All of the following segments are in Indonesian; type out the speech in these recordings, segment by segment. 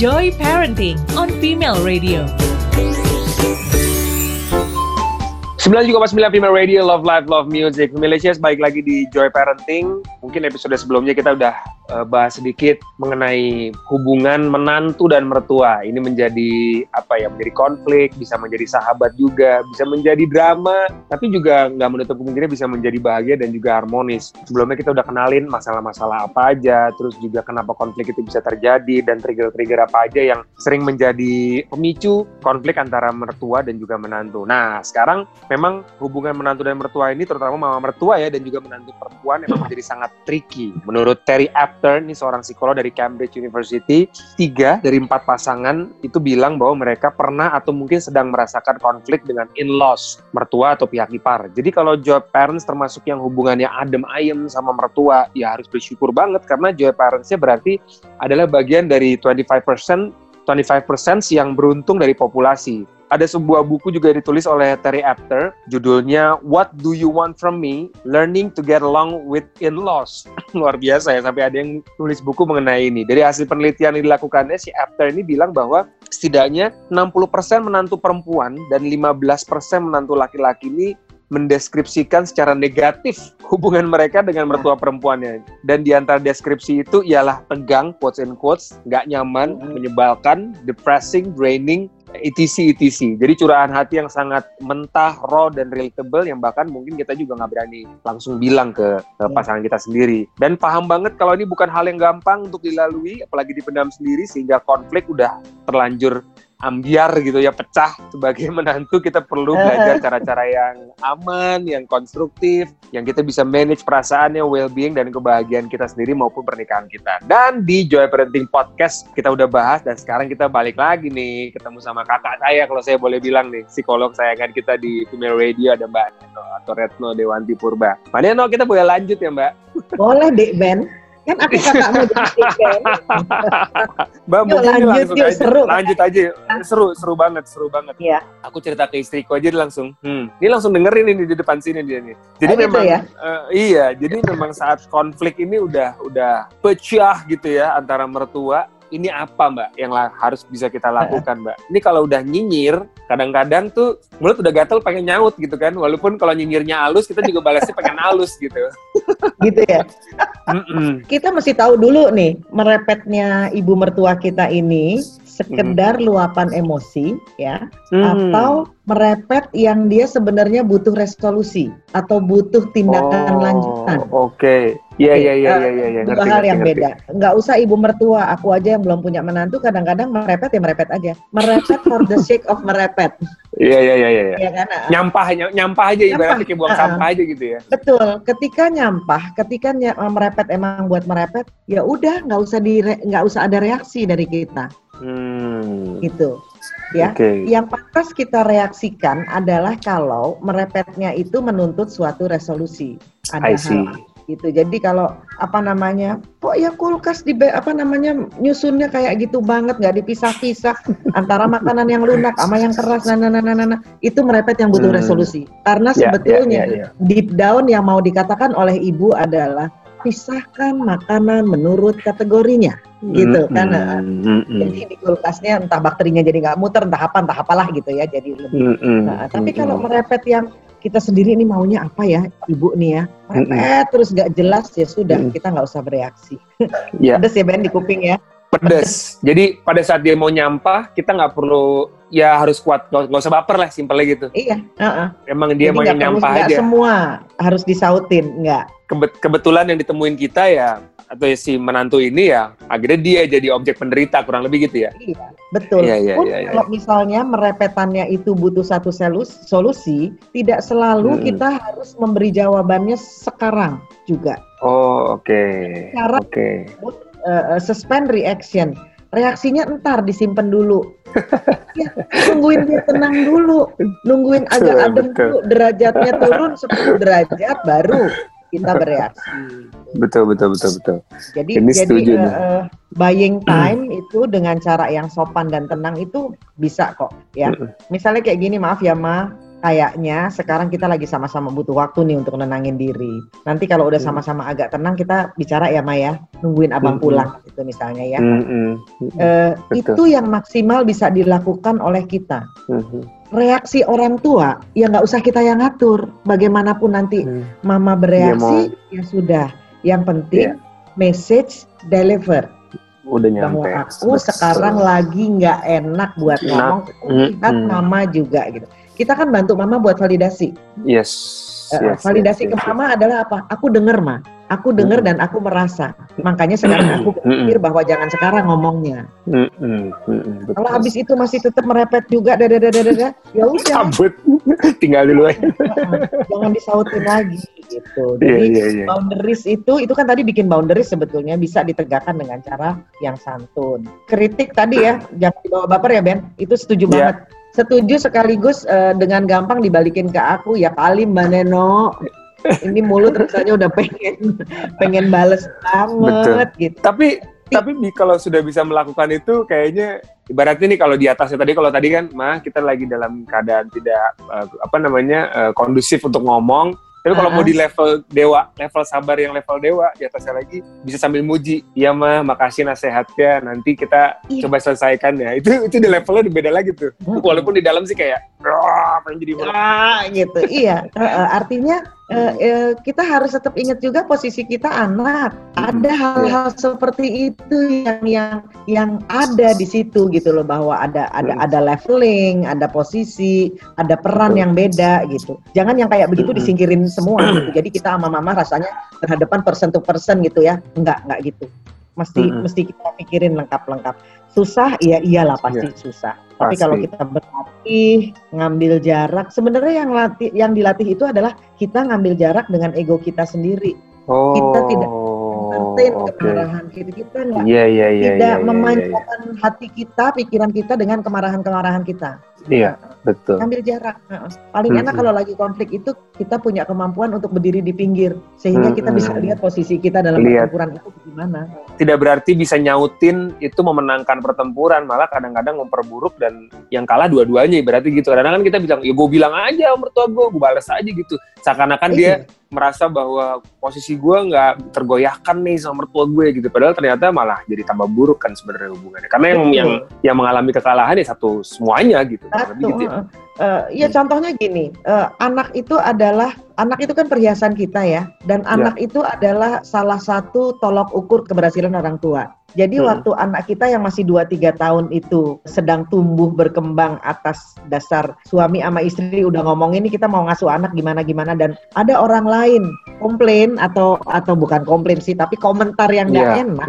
Joy Parenting on Female Radio. 9,9 Female Radio, Love Life, Love Music. Militias, baik lagi di Joy Parenting. Mungkin episode sebelumnya kita udah uh, bahas sedikit mengenai hubungan menantu dan mertua. Ini menjadi apa ya? Menjadi konflik, bisa menjadi sahabat juga, bisa menjadi drama, tapi juga nggak menutup kemungkinan bisa menjadi bahagia dan juga harmonis. Sebelumnya kita udah kenalin masalah-masalah apa aja, terus juga kenapa konflik itu bisa terjadi dan trigger-trigger apa aja yang sering menjadi pemicu konflik antara mertua dan juga menantu. Nah, sekarang memang hubungan menantu dan mertua ini terutama mama mertua ya dan juga menantu perempuan memang menjadi sangat tricky. Menurut Terry Apter, ini seorang psikolog dari Cambridge University, tiga dari empat pasangan itu bilang bahwa mereka pernah atau mungkin sedang merasakan konflik dengan in-laws, mertua atau pihak ipar. Jadi kalau joy parents termasuk yang hubungannya adem ayem sama mertua, ya harus bersyukur banget karena joy parentsnya berarti adalah bagian dari 25% 25% yang beruntung dari populasi ada sebuah buku juga ditulis oleh Terry Apter, judulnya What Do You Want From Me? Learning to Get Along with In-Laws. Luar biasa ya, sampai ada yang tulis buku mengenai ini. Dari hasil penelitian yang dilakukannya, si Apter ini bilang bahwa setidaknya 60% menantu perempuan dan 15% menantu laki-laki ini mendeskripsikan secara negatif hubungan mereka dengan mertua perempuannya. Dan di antara deskripsi itu ialah tegang, quotes and quotes, nggak nyaman, menyebalkan, depressing, draining, etc etc jadi curahan hati yang sangat mentah raw dan relatable yang bahkan mungkin kita juga nggak berani langsung bilang ke, ke iya. pasangan kita sendiri dan paham banget kalau ini bukan hal yang gampang untuk dilalui apalagi dipendam sendiri sehingga konflik udah terlanjur ambiar gitu ya pecah sebagai menantu kita perlu belajar cara-cara yang aman, yang konstruktif, yang kita bisa manage perasaannya, well-being dan kebahagiaan kita sendiri maupun pernikahan kita. Dan di Joy Parenting Podcast kita udah bahas dan sekarang kita balik lagi nih ketemu sama kakak saya kalau saya boleh bilang nih psikolog sayangan kita di Female Radio ada Mbak Neno atau Retno Dewanti Purba. Mbak Neno kita boleh lanjut ya Mbak? Boleh Dek Ben. Kan aku kakakmu jadi Mbak, Yuk, lanjut, langsung yuk, aja. seru. Lanjut aja. Seru, seru banget, seru banget. Iya. Aku cerita ke istriku aja langsung. Hmm. Ini langsung dengerin ini di depan sini dia nih. Jadi oh, memang gitu ya? uh, iya, jadi memang saat konflik ini udah udah pecah gitu ya antara mertua ini apa mbak yang harus bisa kita lakukan mbak? Ini kalau udah nyinyir, kadang-kadang tuh mulut udah gatel pengen nyaut gitu kan, walaupun kalau nyinyirnya halus kita juga balasnya pengen halus gitu. gitu ya. kita mesti tahu dulu nih merepetnya ibu mertua kita ini sekedar hmm. luapan emosi ya hmm. atau merepet yang dia sebenarnya butuh resolusi atau butuh tindakan oh, lanjutan. Oke. Okay. Iya iya iya iya iya. Dua hal yang ngerti. beda. Enggak usah ibu mertua, aku aja yang belum punya menantu kadang-kadang merepet ya merepet aja. Merepet for the sake of merepet. Iya iya iya iya. Ya, kan? Nyampah nyampah aja ibaratnya kayak buang uh, sampah aja gitu ya. Betul. Ketika nyampah, ketika ny merepet emang buat merepet, ya udah nggak usah di nggak usah ada reaksi dari kita. Hmm. Gitu. Ya. Okay. Yang pantas kita reaksikan adalah kalau merepetnya itu menuntut suatu resolusi. Ada hal gitu. Jadi kalau apa namanya, kok ya kulkas di apa namanya nyusunnya kayak gitu banget, nggak dipisah-pisah antara makanan yang lunak sama yang keras, nah, nah, nah, nah, nah, nah. itu merepet yang butuh hmm. resolusi. Karena yeah, sebetulnya yeah, yeah, yeah. deep down yang mau dikatakan oleh ibu adalah pisahkan makanan menurut kategorinya. Gitu mm, kan? mm, mm, jadi di kulkasnya entah bakterinya jadi nggak muter entah apa entah apalah gitu ya jadi lebih. Mm, nah, tapi kalau merepet yang kita sendiri ini maunya apa ya ibu nih ya? Merepet terus nggak jelas ya sudah kita nggak usah bereaksi. Yeah. pedes ya Ben di kuping ya pedes jadi pada saat dia mau nyampah kita nggak perlu ya harus kuat nggak usah baper lah simpelnya gitu iya uh -uh. emang dia mau nyampah aja semua harus disautin nggak kebetulan yang ditemuin kita ya atau si menantu ini ya akhirnya dia jadi objek penderita kurang lebih gitu ya. Iya, betul. Iya, iya, iya, iya. Kalau misalnya merepetannya itu butuh satu solusi, tidak selalu hmm. kita harus memberi jawabannya sekarang juga. Oh, oke. Okay. Cara okay. Uh, suspend reaction. Reaksinya entar disimpan dulu. ya, nungguin dia tenang dulu, nungguin agak adem dulu, derajatnya turun 10 derajat baru kita bereaksi. Betul betul betul betul. Jadi Ini jadi uh, buying time itu dengan cara yang sopan dan tenang itu bisa kok ya. Misalnya kayak gini, maaf ya Ma, kayaknya sekarang kita lagi sama-sama butuh waktu nih untuk nenangin diri. Nanti kalau udah sama-sama agak tenang kita bicara ya Ma ya, nungguin abang pulang gitu gitu misalnya ya. Mm -hmm. uh, itu yang maksimal bisa dilakukan oleh kita. Mm -hmm. Reaksi orang tua ya nggak usah kita yang ngatur. Bagaimanapun nanti mm. mama bereaksi ya, ya sudah. Yang penting yeah. message deliver udah nyampe. Bahwa aku Betul. sekarang lagi nggak enak buat ngomong, lihat mm -hmm. mama juga gitu. Kita kan bantu mama buat validasi. Yes. Uh, yes validasi yes, ke yes, mama yes. adalah apa? Aku denger mah, aku denger mm dan aku merasa. Makanya sekarang aku berpikir -hmm. bahwa jangan sekarang ngomongnya. Mm. Kalau habis itu masih tetap merepet juga, dada dada dada, ya udah. Cabut, tinggal dulu aja. jangan disautin lagi gitu. Iya, Jadi yeah, yeah, yeah. boundaries itu, itu kan tadi bikin boundaries sebetulnya bisa ditegakkan dengan cara yang santun. Kritik tadi ya, jangan dibawa baper ya Ben. Itu setuju yeah. banget setuju sekaligus uh, dengan gampang dibalikin ke aku ya kali Mbak Neno ini mulut rasanya udah pengen pengen bales banget Betul. gitu. Tapi tapi kalau sudah bisa melakukan itu kayaknya ibaratnya nih kalau di atasnya tadi kalau tadi kan mah kita lagi dalam keadaan tidak uh, apa namanya uh, kondusif untuk ngomong tapi kalau uh -huh. mau di level dewa, level sabar yang level dewa, di atasnya lagi bisa sambil muji. Iya mah, makasih nasehatnya. Nanti kita iya. coba selesaikan ya. Itu itu di levelnya beda lagi tuh. Uh. Walaupun di dalam sih kayak, pengen jadi ah, gitu. iya. Uh, artinya uh, uh, kita harus tetap ingat juga posisi kita anak. Ada hal-hal yeah. seperti itu yang yang yang ada di situ gitu loh bahwa ada ada hmm. ada leveling, ada posisi, ada peran yang beda gitu. Jangan yang kayak begitu disingkirin semua gitu. Jadi kita sama mama rasanya berhadapan person to person gitu ya. Enggak, enggak gitu. Mesti hmm. mesti kita pikirin lengkap-lengkap. Susah, iya iyalah pasti yeah. susah tapi kalau kita berlatih, ngambil jarak, sebenarnya yang latih yang dilatih itu adalah kita ngambil jarak dengan ego kita sendiri. Oh, kita tidak entertain okay. kemarahan kita, kita nggak yeah, yeah, yeah, tidak yeah, yeah, memanjakan yeah, yeah. hati kita, pikiran kita dengan kemarahan-kemarahan kita. Iya, betul. Ambil jarak. Paling enak hmm. kalau lagi konflik itu kita punya kemampuan untuk berdiri di pinggir sehingga hmm. kita bisa lihat posisi kita dalam lihat. pertempuran itu gimana. Tidak berarti bisa nyautin itu memenangkan pertempuran, malah kadang-kadang memperburuk dan yang kalah dua-duanya berarti gitu. Kadang-kadang kan kita bilang, ya gue bilang aja mertua gue, gue balas aja gitu. Seakan-akan dia iya merasa bahwa posisi gue nggak tergoyahkan nih sama mertua gue gitu padahal ternyata malah jadi tambah buruk kan sebenarnya hubungannya karena yang Betul. yang yang mengalami kekalahan ya satu semuanya gitu Satu. gitu ya. Uh, ya contohnya gini uh, anak itu adalah anak itu kan perhiasan kita ya dan ya. anak itu adalah salah satu tolok ukur keberhasilan orang tua jadi hmm. waktu anak kita yang masih 2-3 tahun itu sedang tumbuh berkembang atas dasar suami sama istri udah ngomong ini kita mau ngasuh anak gimana-gimana dan ada orang lain komplain atau atau bukan komplain sih tapi komentar yang nggak yeah. enak.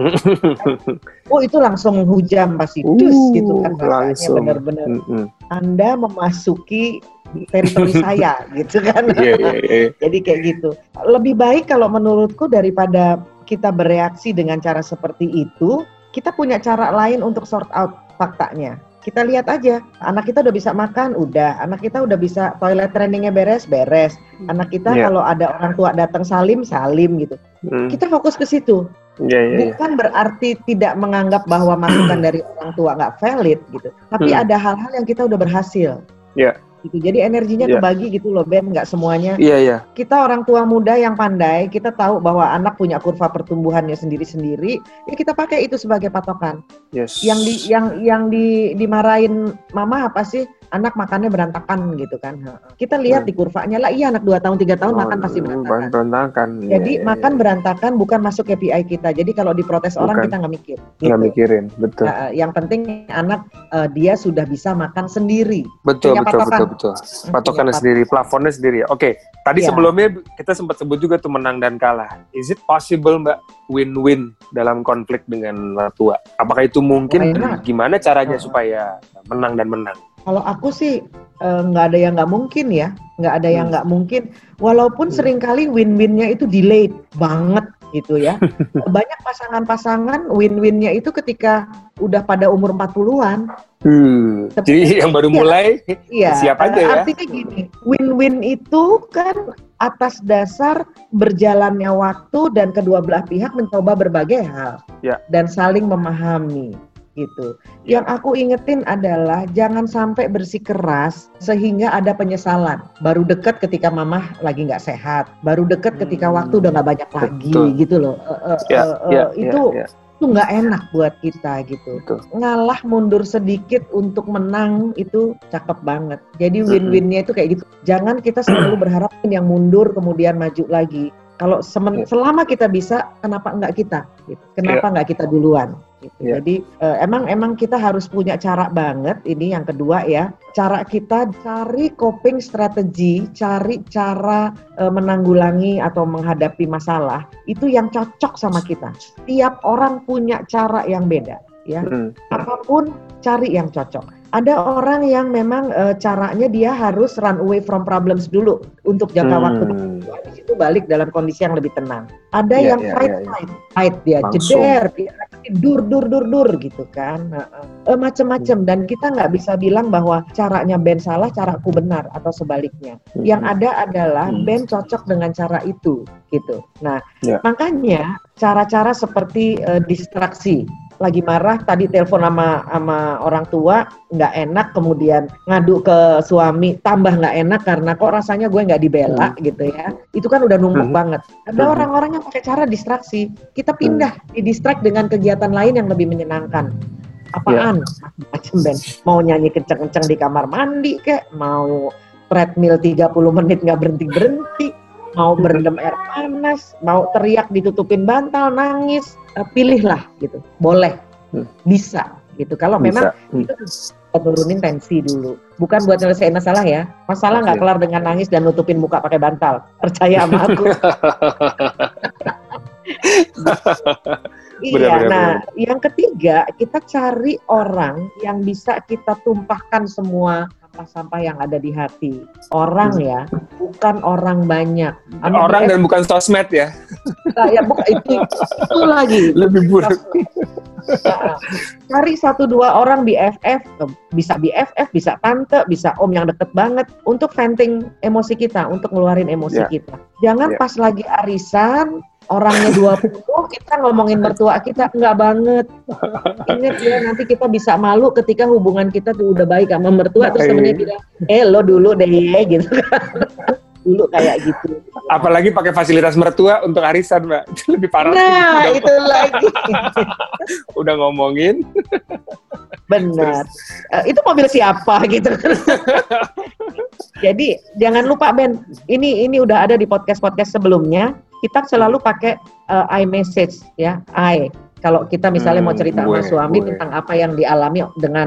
oh itu langsung hujam pasti dus uh, gitu kan rasanya benar-benar. Mm -hmm. Anda memasuki teritori saya gitu kan. Yeah, yeah, yeah. Jadi kayak gitu. Lebih baik kalau menurutku daripada kita bereaksi dengan cara seperti itu, kita punya cara lain untuk sort out faktanya. Kita lihat aja, anak kita udah bisa makan, udah. Anak kita udah bisa toilet trainingnya beres, beres. Anak kita yeah. kalau ada orang tua datang salim, salim gitu. Hmm. Kita fokus ke situ. Yeah, yeah, iya. Bukan yeah. berarti tidak menganggap bahwa masukan dari orang tua nggak valid gitu. Tapi hmm. ada hal-hal yang kita udah berhasil. Yeah gitu. Jadi energinya yeah. kebagi gitu loh Ben, nggak semuanya. Iya yeah, iya. Yeah. Kita orang tua muda yang pandai, kita tahu bahwa anak punya kurva pertumbuhannya sendiri-sendiri, ya kita pakai itu sebagai patokan. Yes. Yang di yang yang di dimarahin mama apa sih? Anak makannya berantakan gitu kan. Kita lihat hmm. di kurvanya lah, iya anak 2 tahun 3 tahun oh, makan pasti berantakan. berantakan. Jadi yeah, makan yeah. berantakan bukan masuk KPI kita. Jadi kalau diprotes bukan. orang kita nggak mikir. Nggak gitu. mikirin, betul. Nah, yang penting anak uh, dia sudah bisa makan sendiri. Betul, betul, patokan. betul, betul. Hmm, Patokannya sendiri, plafonnya sendiri. Oke, okay. tadi yeah. sebelumnya kita sempat sebut juga tuh menang dan kalah. Is it possible Mbak win-win dalam konflik dengan tua? Apakah itu mungkin? Gimana caranya supaya menang dan menang? Kalau aku sih eh, nggak uh, ada yang nggak mungkin ya, nggak ada yang hmm. nggak mungkin. Walaupun hmm. sering kali win-winnya itu delayed banget gitu ya. Banyak pasangan-pasangan win-winnya itu ketika udah pada umur 40-an. Hmm. Jadi yang baru iya, mulai iya, siap aja ya. Artinya gini, win-win itu kan atas dasar berjalannya waktu dan kedua belah pihak mencoba berbagai hal ya. dan saling memahami gitu. Ya. Yang aku ingetin adalah jangan sampai bersikeras sehingga ada penyesalan. Baru deket ketika mamah lagi nggak sehat, baru deket ketika hmm. waktu udah nggak banyak lagi Betul. gitu loh. Uh, uh, ya, uh, uh, ya, itu ya, ya. itu nggak enak buat kita gitu. Betul. Ngalah mundur sedikit untuk menang itu cakep banget. Jadi win-winnya itu kayak gitu. Jangan kita selalu berharap yang mundur kemudian maju lagi. Kalau semen, selama kita bisa, kenapa enggak kita? Gitu. Kenapa yeah. enggak kita duluan? Gitu. Yeah. Jadi uh, emang emang kita harus punya cara banget. Ini yang kedua ya, cara kita cari coping strategi, cari cara uh, menanggulangi atau menghadapi masalah itu yang cocok sama kita. Tiap orang punya cara yang beda, ya. Mm. Apa pun cari yang cocok ada orang yang memang uh, caranya dia harus run away from problems dulu untuk jangka hmm. waktu di situ balik dalam kondisi yang lebih tenang. Ada yeah, yang yeah, fight yeah, yeah. fight fight dia Langsung. jeder dia dur dur dur dur gitu kan uh, uh, macem-macem hmm. dan kita nggak bisa bilang bahwa caranya Ben salah caraku benar atau sebaliknya. Hmm. Yang ada adalah hmm. Ben cocok dengan cara itu gitu. Nah yeah. makanya cara-cara seperti uh, distraksi lagi marah tadi telepon sama sama orang tua nggak enak kemudian ngadu ke suami tambah nggak enak karena kok rasanya gue nggak dibela hmm. gitu ya itu kan udah numpuk hmm. banget ada hmm. orang-orang yang pakai cara distraksi kita pindah hmm. di distract dengan kegiatan lain yang lebih menyenangkan apaan yeah. macam ben mau nyanyi kenceng-kenceng di kamar mandi kek mau treadmill 30 menit nggak berhenti berhenti mau berendam air panas, mau teriak ditutupin bantal, nangis, uh, pilihlah gitu. Boleh, hmm. bisa gitu. Kalau memang hmm. itu turunin tensi dulu. Bukan buat nyelesain masalah ya. Masalah nggak kelar dengan nangis dan nutupin muka pakai bantal. Percaya sama aku. iya, benar, nah benar. yang ketiga kita cari orang yang bisa kita tumpahkan semua sampah-sampah yang ada di hati. Orang ya, bukan orang banyak. orang dan bukan sosmed ya. Nah, ya bukan itu, itu lagi. Lebih buruk. Nah, cari satu dua orang BFF, bisa BFF, bisa tante, bisa om yang deket banget untuk venting emosi kita, untuk ngeluarin emosi yeah. kita. Jangan yeah. pas lagi arisan orangnya 20 kita ngomongin mertua kita enggak banget. Ingat ya nanti kita bisa malu ketika hubungan kita tuh udah baik sama mertua terus temennya bilang eh lo dulu deh gitu. Dulu kayak gitu. Apalagi pakai fasilitas mertua untuk arisan mbak. Lebih parah nah udah itu lagi. Udah ngomongin. Benar. Uh, itu mobil siapa gitu. Jadi jangan lupa Ben ini ini udah ada di podcast podcast sebelumnya kita selalu pakai uh, iMessage ya, I. Kalau kita misalnya hmm, mau cerita gue, sama suami gue. tentang apa yang dialami dengan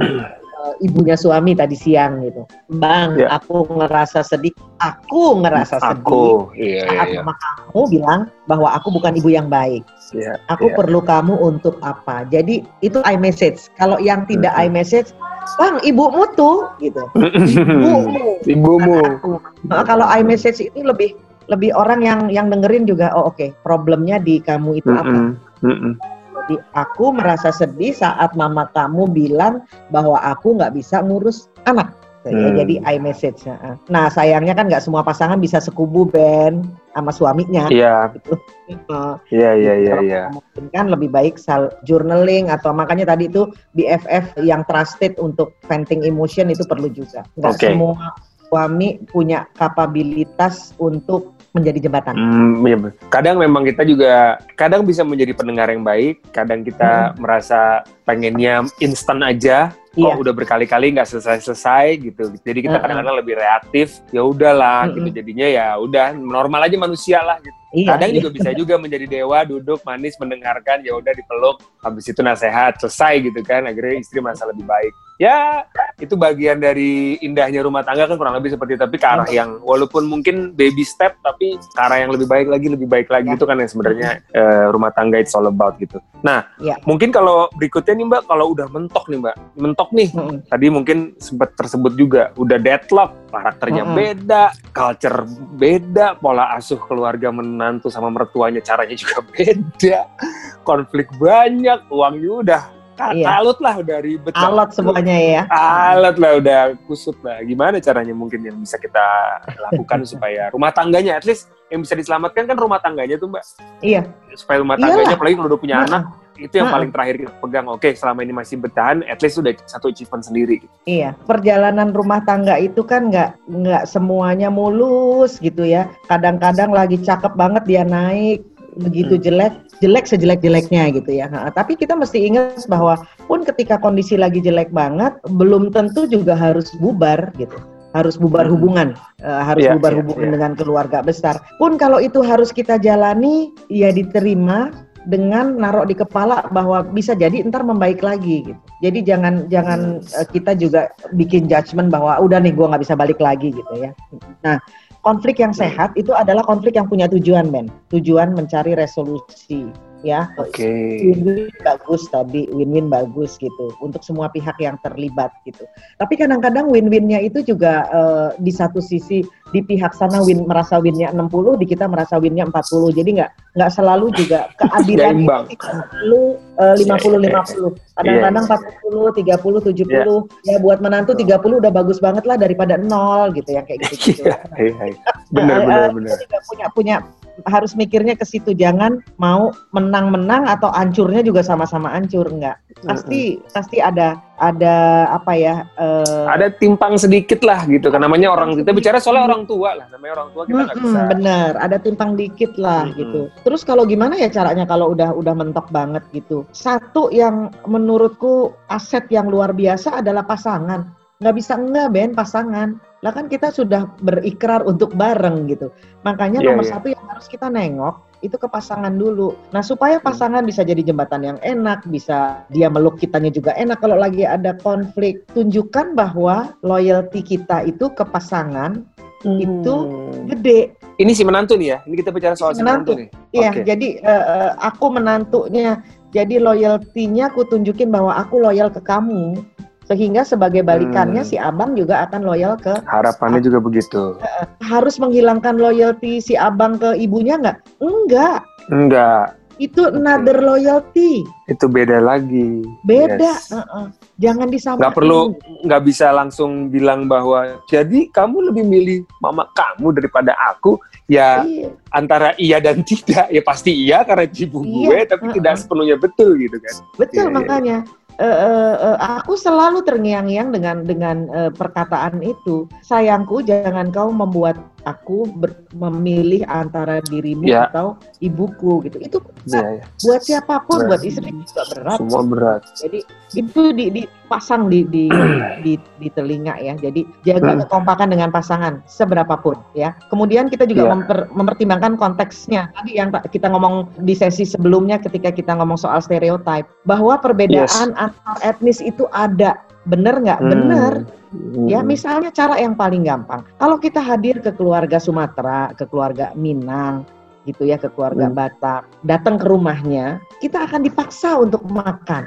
uh, ibunya suami tadi siang gitu. Bang, ya. aku ngerasa sedih. Aku ngerasa aku, sedih. Iya, saat iya, iya. kamu bilang bahwa aku bukan ibu yang baik. Ya, aku ya. perlu kamu untuk apa? Jadi itu iMessage. Kalau yang tidak hmm. iMessage, Bang, ibumu tuh gitu. ibumu. Ibumu. Nah, kalau iMessage itu lebih lebih orang yang yang dengerin juga oh oke okay, problemnya di kamu itu mm -mm. apa mm -mm. jadi aku merasa sedih saat mama kamu bilang bahwa aku nggak bisa ngurus anak ya, hmm. jadi iMessage nah sayangnya kan nggak semua pasangan bisa sekubu Ben sama suaminya iya gitu. iya iya iya iya mungkin kan lebih baik sal journaling atau makanya tadi itu BFF yang trusted untuk venting emotion itu perlu juga nggak okay. semua suami punya kapabilitas untuk menjadi jembatan. Hmm, iya. Kadang memang kita juga kadang bisa menjadi pendengar yang baik, kadang kita hmm. merasa pengennya instan aja, iya. udah berkali-kali nggak selesai-selesai gitu. Jadi kita kadang-kadang lebih reaktif, ya udahlah gitu. Jadinya ya udah normal aja manusia lah gitu. Iya, Kadang iya. juga bisa juga menjadi dewa, duduk manis, mendengarkan, ya udah dipeluk, habis itu nasehat, selesai gitu kan. Akhirnya istri merasa lebih baik. Ya, itu bagian dari indahnya rumah tangga kan kurang lebih seperti. Tapi ke arah yang walaupun mungkin baby step, tapi ke arah yang lebih baik lagi, lebih baik lagi ya. itu kan yang sebenarnya uh, rumah tangga it's all about gitu. Nah, ya. mungkin kalau berikutnya nih Mbak, kalau udah mentok nih Mbak, mentok nih. Mm -hmm. Tadi mungkin sempat tersebut juga, udah deadlock, karakternya mm -hmm. beda, culture beda, pola asuh keluarga menantu sama mertuanya caranya juga beda konflik banyak uangnya udah iya. alut lah udah ribet alat semuanya ya alat lah udah kusut lah gimana caranya mungkin yang bisa kita lakukan supaya rumah tangganya at least yang bisa diselamatkan kan rumah tangganya tuh mbak iya supaya rumah tangganya Iyalah. apalagi kalau udah punya nah. anak itu yang paling terakhir kita pegang oke selama ini masih bertahan at least sudah satu achievement sendiri iya perjalanan rumah tangga itu kan nggak nggak semuanya mulus gitu ya kadang-kadang lagi cakep banget dia naik begitu hmm. jelek, jelek sejelek-jeleknya gitu ya. Nah, tapi kita mesti ingat bahwa pun ketika kondisi lagi jelek banget, belum tentu juga harus bubar gitu harus bubar hmm. hubungan, uh, harus yeah, bubar yeah, hubungan yeah. dengan keluarga besar. Pun kalau itu harus kita jalani, ya diterima dengan naruh di kepala bahwa bisa jadi ntar membaik lagi gitu. Jadi jangan jangan uh, kita juga bikin judgement bahwa udah nih gue nggak bisa balik lagi gitu ya. Nah konflik yang sehat itu adalah konflik yang punya tujuan, Ben. Tujuan mencari resolusi ya. Oke. Okay. Win-win bagus tadi, win-win bagus gitu untuk semua pihak yang terlibat gitu. Tapi kadang-kadang win-winnya itu juga uh, di satu sisi di pihak sana win merasa winnya 60, di kita merasa winnya 40. Jadi nggak nggak selalu juga keadilan itu selalu uh, 50 50. Kadang-kadang yeah. 40, 30, 70. Yeah. Ya buat menantu 30 udah bagus banget lah daripada nol gitu ya kayak gitu. -gitu. yeah, yeah, Benar benar benar. Punya punya harus mikirnya ke situ. Jangan mau menang-menang atau ancurnya juga sama-sama ancur enggak. Pasti mm-hmm. pasti ada ada apa ya uh, ada timpang sedikit lah gitu kan. Namanya orang kita bicara soal orang tua lah. Namanya orang tua kita nggak mm-hmm, bisa. bener ada timpang dikit lah mm-hmm. gitu. Terus kalau gimana ya caranya kalau udah udah mentok banget gitu? Satu yang menurutku aset yang luar biasa adalah pasangan. Nggak bisa enggak Ben pasangan lah kan kita sudah berikrar untuk bareng gitu. Makanya yeah, nomor yeah. satu yang harus kita nengok itu ke pasangan dulu. Nah supaya hmm. pasangan bisa jadi jembatan yang enak, bisa dia meluk kitanya juga enak. Kalau lagi ada konflik, tunjukkan bahwa loyalty kita itu ke pasangan hmm. itu gede. Ini si menantu nih ya. Ini kita bicara soal si menantu, menantu nih. Iya, okay. jadi uh, aku menantunya. Jadi loyaltinya aku tunjukin bahwa aku loyal ke kamu sehingga sebagai balikannya hmm. si abang juga akan loyal ke harapannya juga begitu harus menghilangkan loyalty si abang ke ibunya nggak enggak enggak itu another loyalty itu beda lagi beda yes. uh -uh. jangan disamakan nggak perlu nggak bisa langsung bilang bahwa jadi kamu lebih milih mama kamu daripada aku ya iya. antara iya dan tidak ya pasti iya karena ibu iya. gue tapi uh -uh. tidak sepenuhnya betul gitu kan betul yeah. makanya uh, uh, aku selalu terngiang-ngiang dengan dengan uh, perkataan itu. Sayangku, jangan kau membuat aku ber, memilih antara dirimu yeah. atau ibuku gitu. Itu yeah, yeah. buat siapa pun, berat. buat istri juga berat. Semua berat. Jadi itu di, dipasang di di, di di telinga ya. Jadi jaga hmm. kekompakan dengan pasangan seberapapun ya. Kemudian kita juga yeah. memper, mempertimbangkan konteksnya. Tadi yang kita ngomong di sesi sebelumnya ketika kita ngomong soal stereotip bahwa perbedaan yes. antar etnis itu ada. Bener nggak? Hmm. Bener Ya, hmm. misalnya cara yang paling gampang. Kalau kita hadir ke keluarga Sumatera, ke keluarga Minang, gitu ya, ke keluarga hmm. Batak, datang ke rumahnya, kita akan dipaksa untuk makan.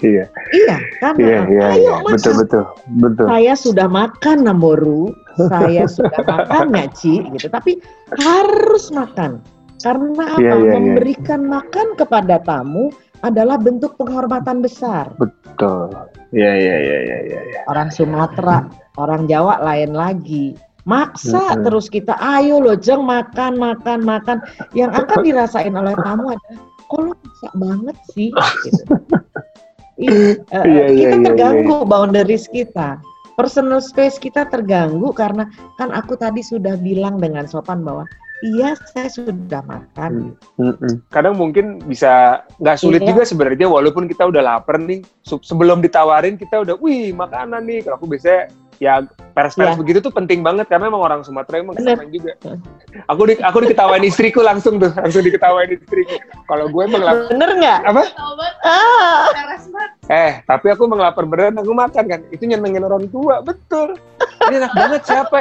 iya. Iya, kan? Iya, iya, Ayo iya. Betul, betul, betul. Saya sudah makan Namboru, saya sudah makan Ngaci, gitu. Tapi harus makan. Karena apa? Iya, iya, iya. Memberikan makan kepada tamu adalah bentuk penghormatan besar. Betul. Iya, iya, iya, iya, iya. Ya. Orang Sumatera, orang Jawa lain lagi. Maksa hmm. terus kita, ayo loh jeng makan, makan, makan. Yang akan dirasain oleh tamu adalah, kok lo maksa banget sih? Gitu. I, uh, iya, kita iya, terganggu iya. boundaries kita. Personal space kita terganggu karena kan aku tadi sudah bilang dengan sopan bahwa Iya, saya sudah makan. Hmm. Hmm. Kadang mungkin bisa nggak sulit iya. juga sebenarnya, walaupun kita udah lapar nih. Sebelum ditawarin kita udah, wih makanan nih. Kalau aku biasanya ya pers-pers ya. begitu tuh penting banget karena emang orang Sumatera emang kesamaan juga. Aku di aku diketawain istriku langsung tuh, langsung diketawain istriku. Kalau gue emang lapar. Bener nggak? Apa? Ah. Eh, tapi aku emang lapar beneran aku makan kan. Itu nyenengin orang tua, betul. Ini enak banget siapa?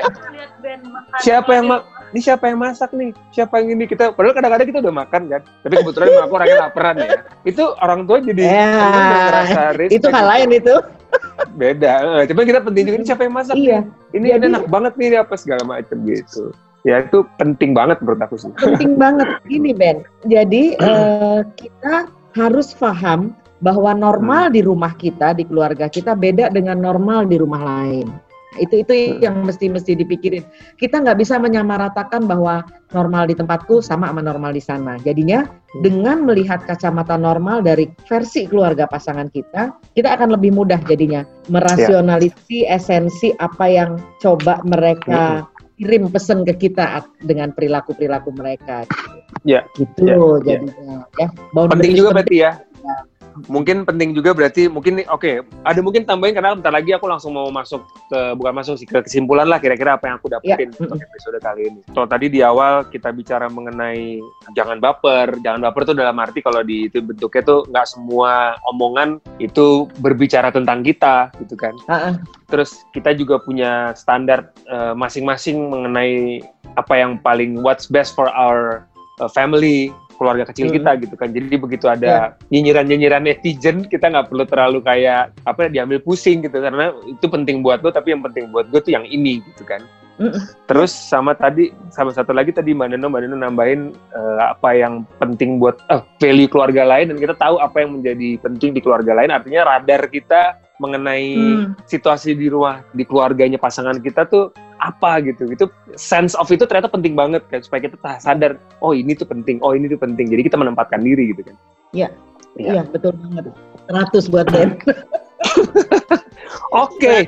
Siapa yang mak ini siapa yang masak nih? Siapa yang ini? Kita padahal kadang-kadang kita udah makan kan. Tapi kebetulan aku orangnya laparan ya. Itu orang tua jadi ya, itu hal lain itu. Beda. Coba kita penting juga ini siapa yang masak? Iya. Ini, jadi, enak banget nih apa segala macam gitu. Ya itu penting banget menurut aku sih. Penting banget. Ini Ben. Jadi uh, kita harus paham bahwa normal hmm. di rumah kita, di keluarga kita beda dengan normal di rumah lain. Itu itu yang mesti mesti dipikirin. Kita nggak bisa menyamaratakan bahwa normal di tempatku sama sama normal di sana. Jadinya dengan melihat kacamata normal dari versi keluarga pasangan kita, kita akan lebih mudah jadinya merasionalisi ya. esensi apa yang coba mereka kirim pesan ke kita dengan perilaku perilaku mereka. Ya. Gitu ya, jadinya. Ya. ya. Penting juga berarti ya mungkin penting juga berarti mungkin oke okay, ada mungkin tambahin karena bentar lagi aku langsung mau masuk ke bukan masuk sih ke kesimpulan lah kira-kira apa yang aku dapetin yeah. untuk episode kali ini. So tadi di awal kita bicara mengenai jangan baper, jangan baper tuh dalam arti kalau di itu bentuknya tuh nggak semua omongan itu berbicara tentang kita gitu kan. Uh -uh. Terus kita juga punya standar eh, masing-masing uh, mengenai apa yang paling what's best for our uh, family keluarga kecil hmm. kita gitu kan. Jadi begitu ada yeah. nyinyiran-nyinyiran netizen, kita nggak perlu terlalu kayak apa diambil pusing gitu karena itu penting buat lo, tapi yang penting buat gue tuh yang ini gitu kan. Terus sama tadi sama satu lagi tadi Mbak Neno, Mbak Neno nambahin uh, apa yang penting buat uh, value keluarga lain dan kita tahu apa yang menjadi penting di keluarga lain. Artinya radar kita mengenai hmm. situasi di rumah di keluarganya pasangan kita tuh apa gitu. Itu sense of itu ternyata penting banget kan supaya kita sadar oh ini tuh penting oh ini tuh penting. Jadi kita menempatkan diri gitu kan. Iya. Iya. Ya, betul banget. 100 buat Ben Oke, okay.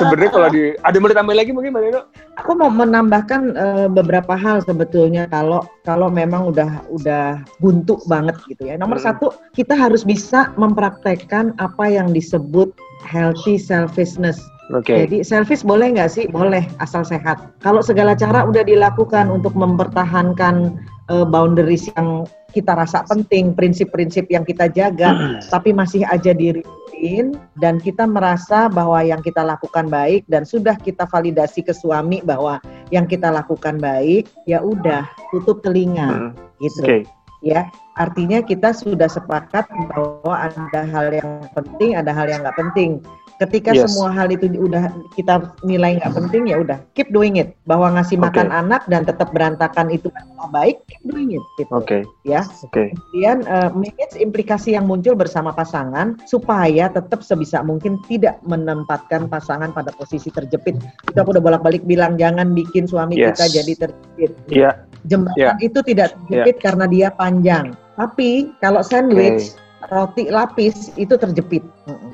sebenarnya kalau di ada mau ditambah lagi mungkin Mbak Nino? Aku mau menambahkan uh, beberapa hal sebetulnya kalau kalau memang udah udah buntu banget gitu ya. Nomor hmm. satu kita harus bisa mempraktekkan apa yang disebut healthy selfishness. Okay. Jadi selfish boleh nggak sih? Boleh, asal sehat. Kalau segala cara udah dilakukan untuk mempertahankan uh, boundaries yang kita rasa penting, prinsip-prinsip yang kita jaga, tapi masih aja diriin dan kita merasa bahwa yang kita lakukan baik dan sudah kita validasi ke suami bahwa yang kita lakukan baik, ya udah tutup telinga, hmm. gitu. Okay. Ya, artinya kita sudah sepakat bahwa ada hal yang penting, ada hal yang nggak penting. Ketika yes. semua hal itu udah kita nilai nggak penting ya udah keep doing it. Bahwa ngasih okay. makan anak dan tetap berantakan itu baik, keep doing it. Gitu. Oke. Okay. Ya. Oke. Okay. Kemudian uh, manage implikasi yang muncul bersama pasangan supaya tetap sebisa mungkin tidak menempatkan pasangan pada posisi terjepit. Aku udah bolak-balik bilang jangan bikin suami yes. kita jadi terjepit. Iya. Yeah. Jembatan yeah. itu tidak terjepit yeah. karena dia panjang. Tapi kalau sandwich okay. roti lapis itu terjepit.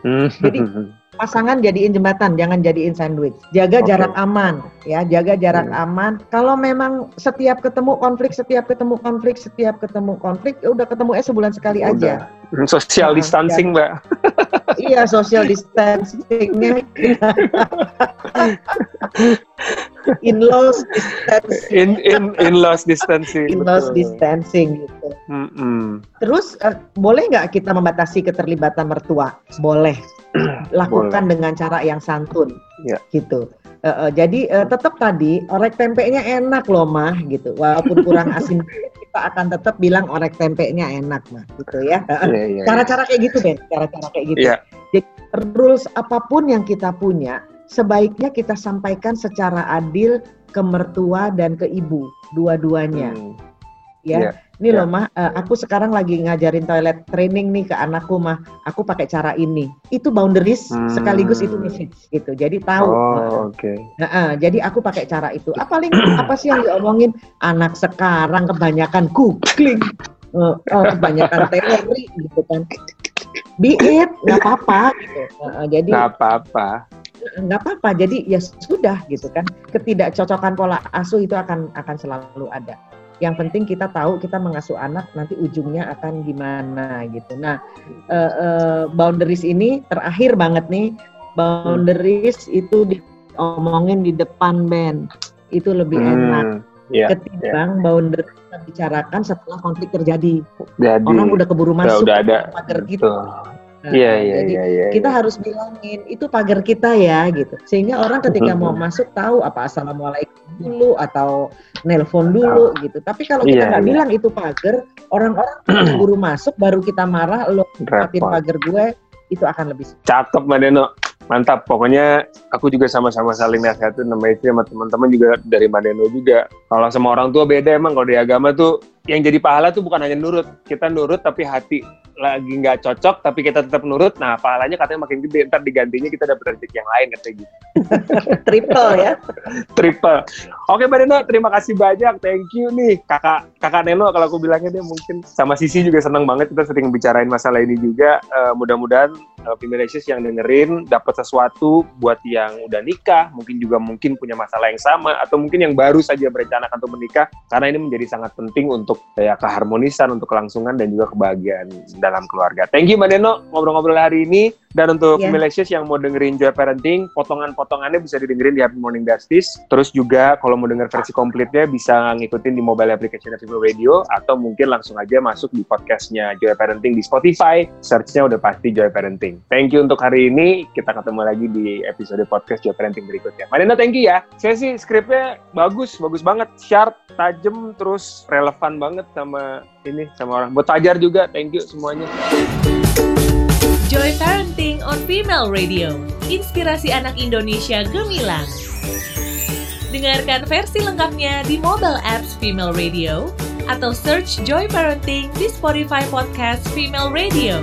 Mm. Jadi pasangan jadiin jembatan, jangan jadiin sandwich. Jaga okay. jarak aman, ya, jaga jarak hmm. aman. Kalau memang setiap ketemu konflik, setiap ketemu konflik, setiap ketemu konflik, ya udah ketemu eh sebulan sekali udah. aja. Social nah, distancing, ya. Mbak. iya, social distancingnya. in laws distancing. In in in laws distancing. In laws distancing gitu. Terus uh, boleh nggak kita membatasi keterlibatan mertua? Boleh. Lakukan boleh. dengan cara yang santun. Yeah. Gitu. Uh, uh, jadi uh, tetap tadi orek tempenya enak loh mah gitu. Walaupun kurang asin kita akan tetap bilang orek tempenya enak mah gitu ya. Iya, iya, iya. Cara-cara yeah, yeah, yeah. kayak gitu Ben, cara-cara kayak gitu. Yeah. Jadi rules apa pun yang kita punya sebaiknya kita sampaikan secara adil ke mertua dan ke ibu dua-duanya. Hmm. Ya. Yeah. Ini yeah. loh mah, uh, aku sekarang lagi ngajarin toilet training nih ke anakku mah. Aku pakai cara ini. Itu boundaries hmm. sekaligus itu message gitu. Jadi tahu. Oh, oke. Okay. Nah, uh, jadi aku pakai cara itu. Apa paling apa sih yang diomongin anak sekarang kebanyakan googling. Uh, oh, kebanyakan teori gitu kan. Be it, nggak apa-apa gitu. Uh, jadi nggak apa-apa nggak apa-apa jadi ya sudah gitu kan ketidakcocokan pola asuh itu akan akan selalu ada yang penting kita tahu kita mengasuh anak nanti ujungnya akan gimana gitu nah uh, uh, boundaries ini terakhir banget nih boundaries hmm. itu diomongin di depan band itu lebih hmm. enak yeah, ketimbang yeah. boundaries kita bicarakan setelah konflik terjadi Jadi, orang udah keburu masuk udah ada pagar gitu iya, iya, jadi iya, iya, kita iya. harus bilangin itu pagar kita ya gitu. Sehingga orang ketika mau masuk tahu apa assalamualaikum dulu atau nelpon dulu gitu. Tapi kalau kita iya, nggak iya, iya. bilang itu pagar, orang-orang buru masuk baru kita marah lo ngapin pagar gue itu akan lebih cakep Mbak Deno mantap. Pokoknya aku juga sama-sama saling nasihatin sama istri sama teman-teman juga dari Madeno juga. Kalau sama orang tua beda emang kalau di agama tuh yang jadi pahala tuh bukan hanya nurut. Kita nurut tapi hati lagi nggak cocok tapi kita tetap nurut nah pahalanya katanya makin gede. Ntar digantinya kita dapat rezeki yang lain katanya gitu. Triple ya. Triple. Oke mbak Neno terima kasih banyak. Thank you nih kakak kakak Neno kalau aku bilangnya dia mungkin sama Sisi juga senang banget kita sering bicarain masalah ini juga. Uh, mudah-mudahan uh, yang dengerin dapat sesuatu buat yang udah nikah, mungkin juga mungkin punya masalah yang sama atau mungkin yang baru saja berencanakan untuk menikah karena ini menjadi sangat penting untuk ya keharmonisan, untuk kelangsungan dan juga kebahagiaan dalam keluarga. Thank you Mbak Neno ngobrol-ngobrol hari ini dan untuk yeah. Milesius yang mau dengerin Joy Parenting, potongan-potongannya bisa didengerin di Happy Morning Justice. Terus juga kalau mau denger versi komplitnya bisa ngikutin di mobile application Happy Radio atau mungkin langsung aja masuk di podcastnya Joy Parenting di Spotify. Searchnya udah pasti Joy Parenting. Thank you untuk hari ini. Kita ketemu lagi di episode podcast Joy Parenting berikutnya. Mbak thank you ya. Saya sih skripnya bagus, bagus banget. Sharp, tajam, terus relevan banget sama ini, sama orang. Buat Fajar juga, thank you semuanya. Joy Parenting on Female Radio. Inspirasi anak Indonesia gemilang. Dengarkan versi lengkapnya di mobile apps Female Radio atau search Joy Parenting di Spotify Podcast Female Radio.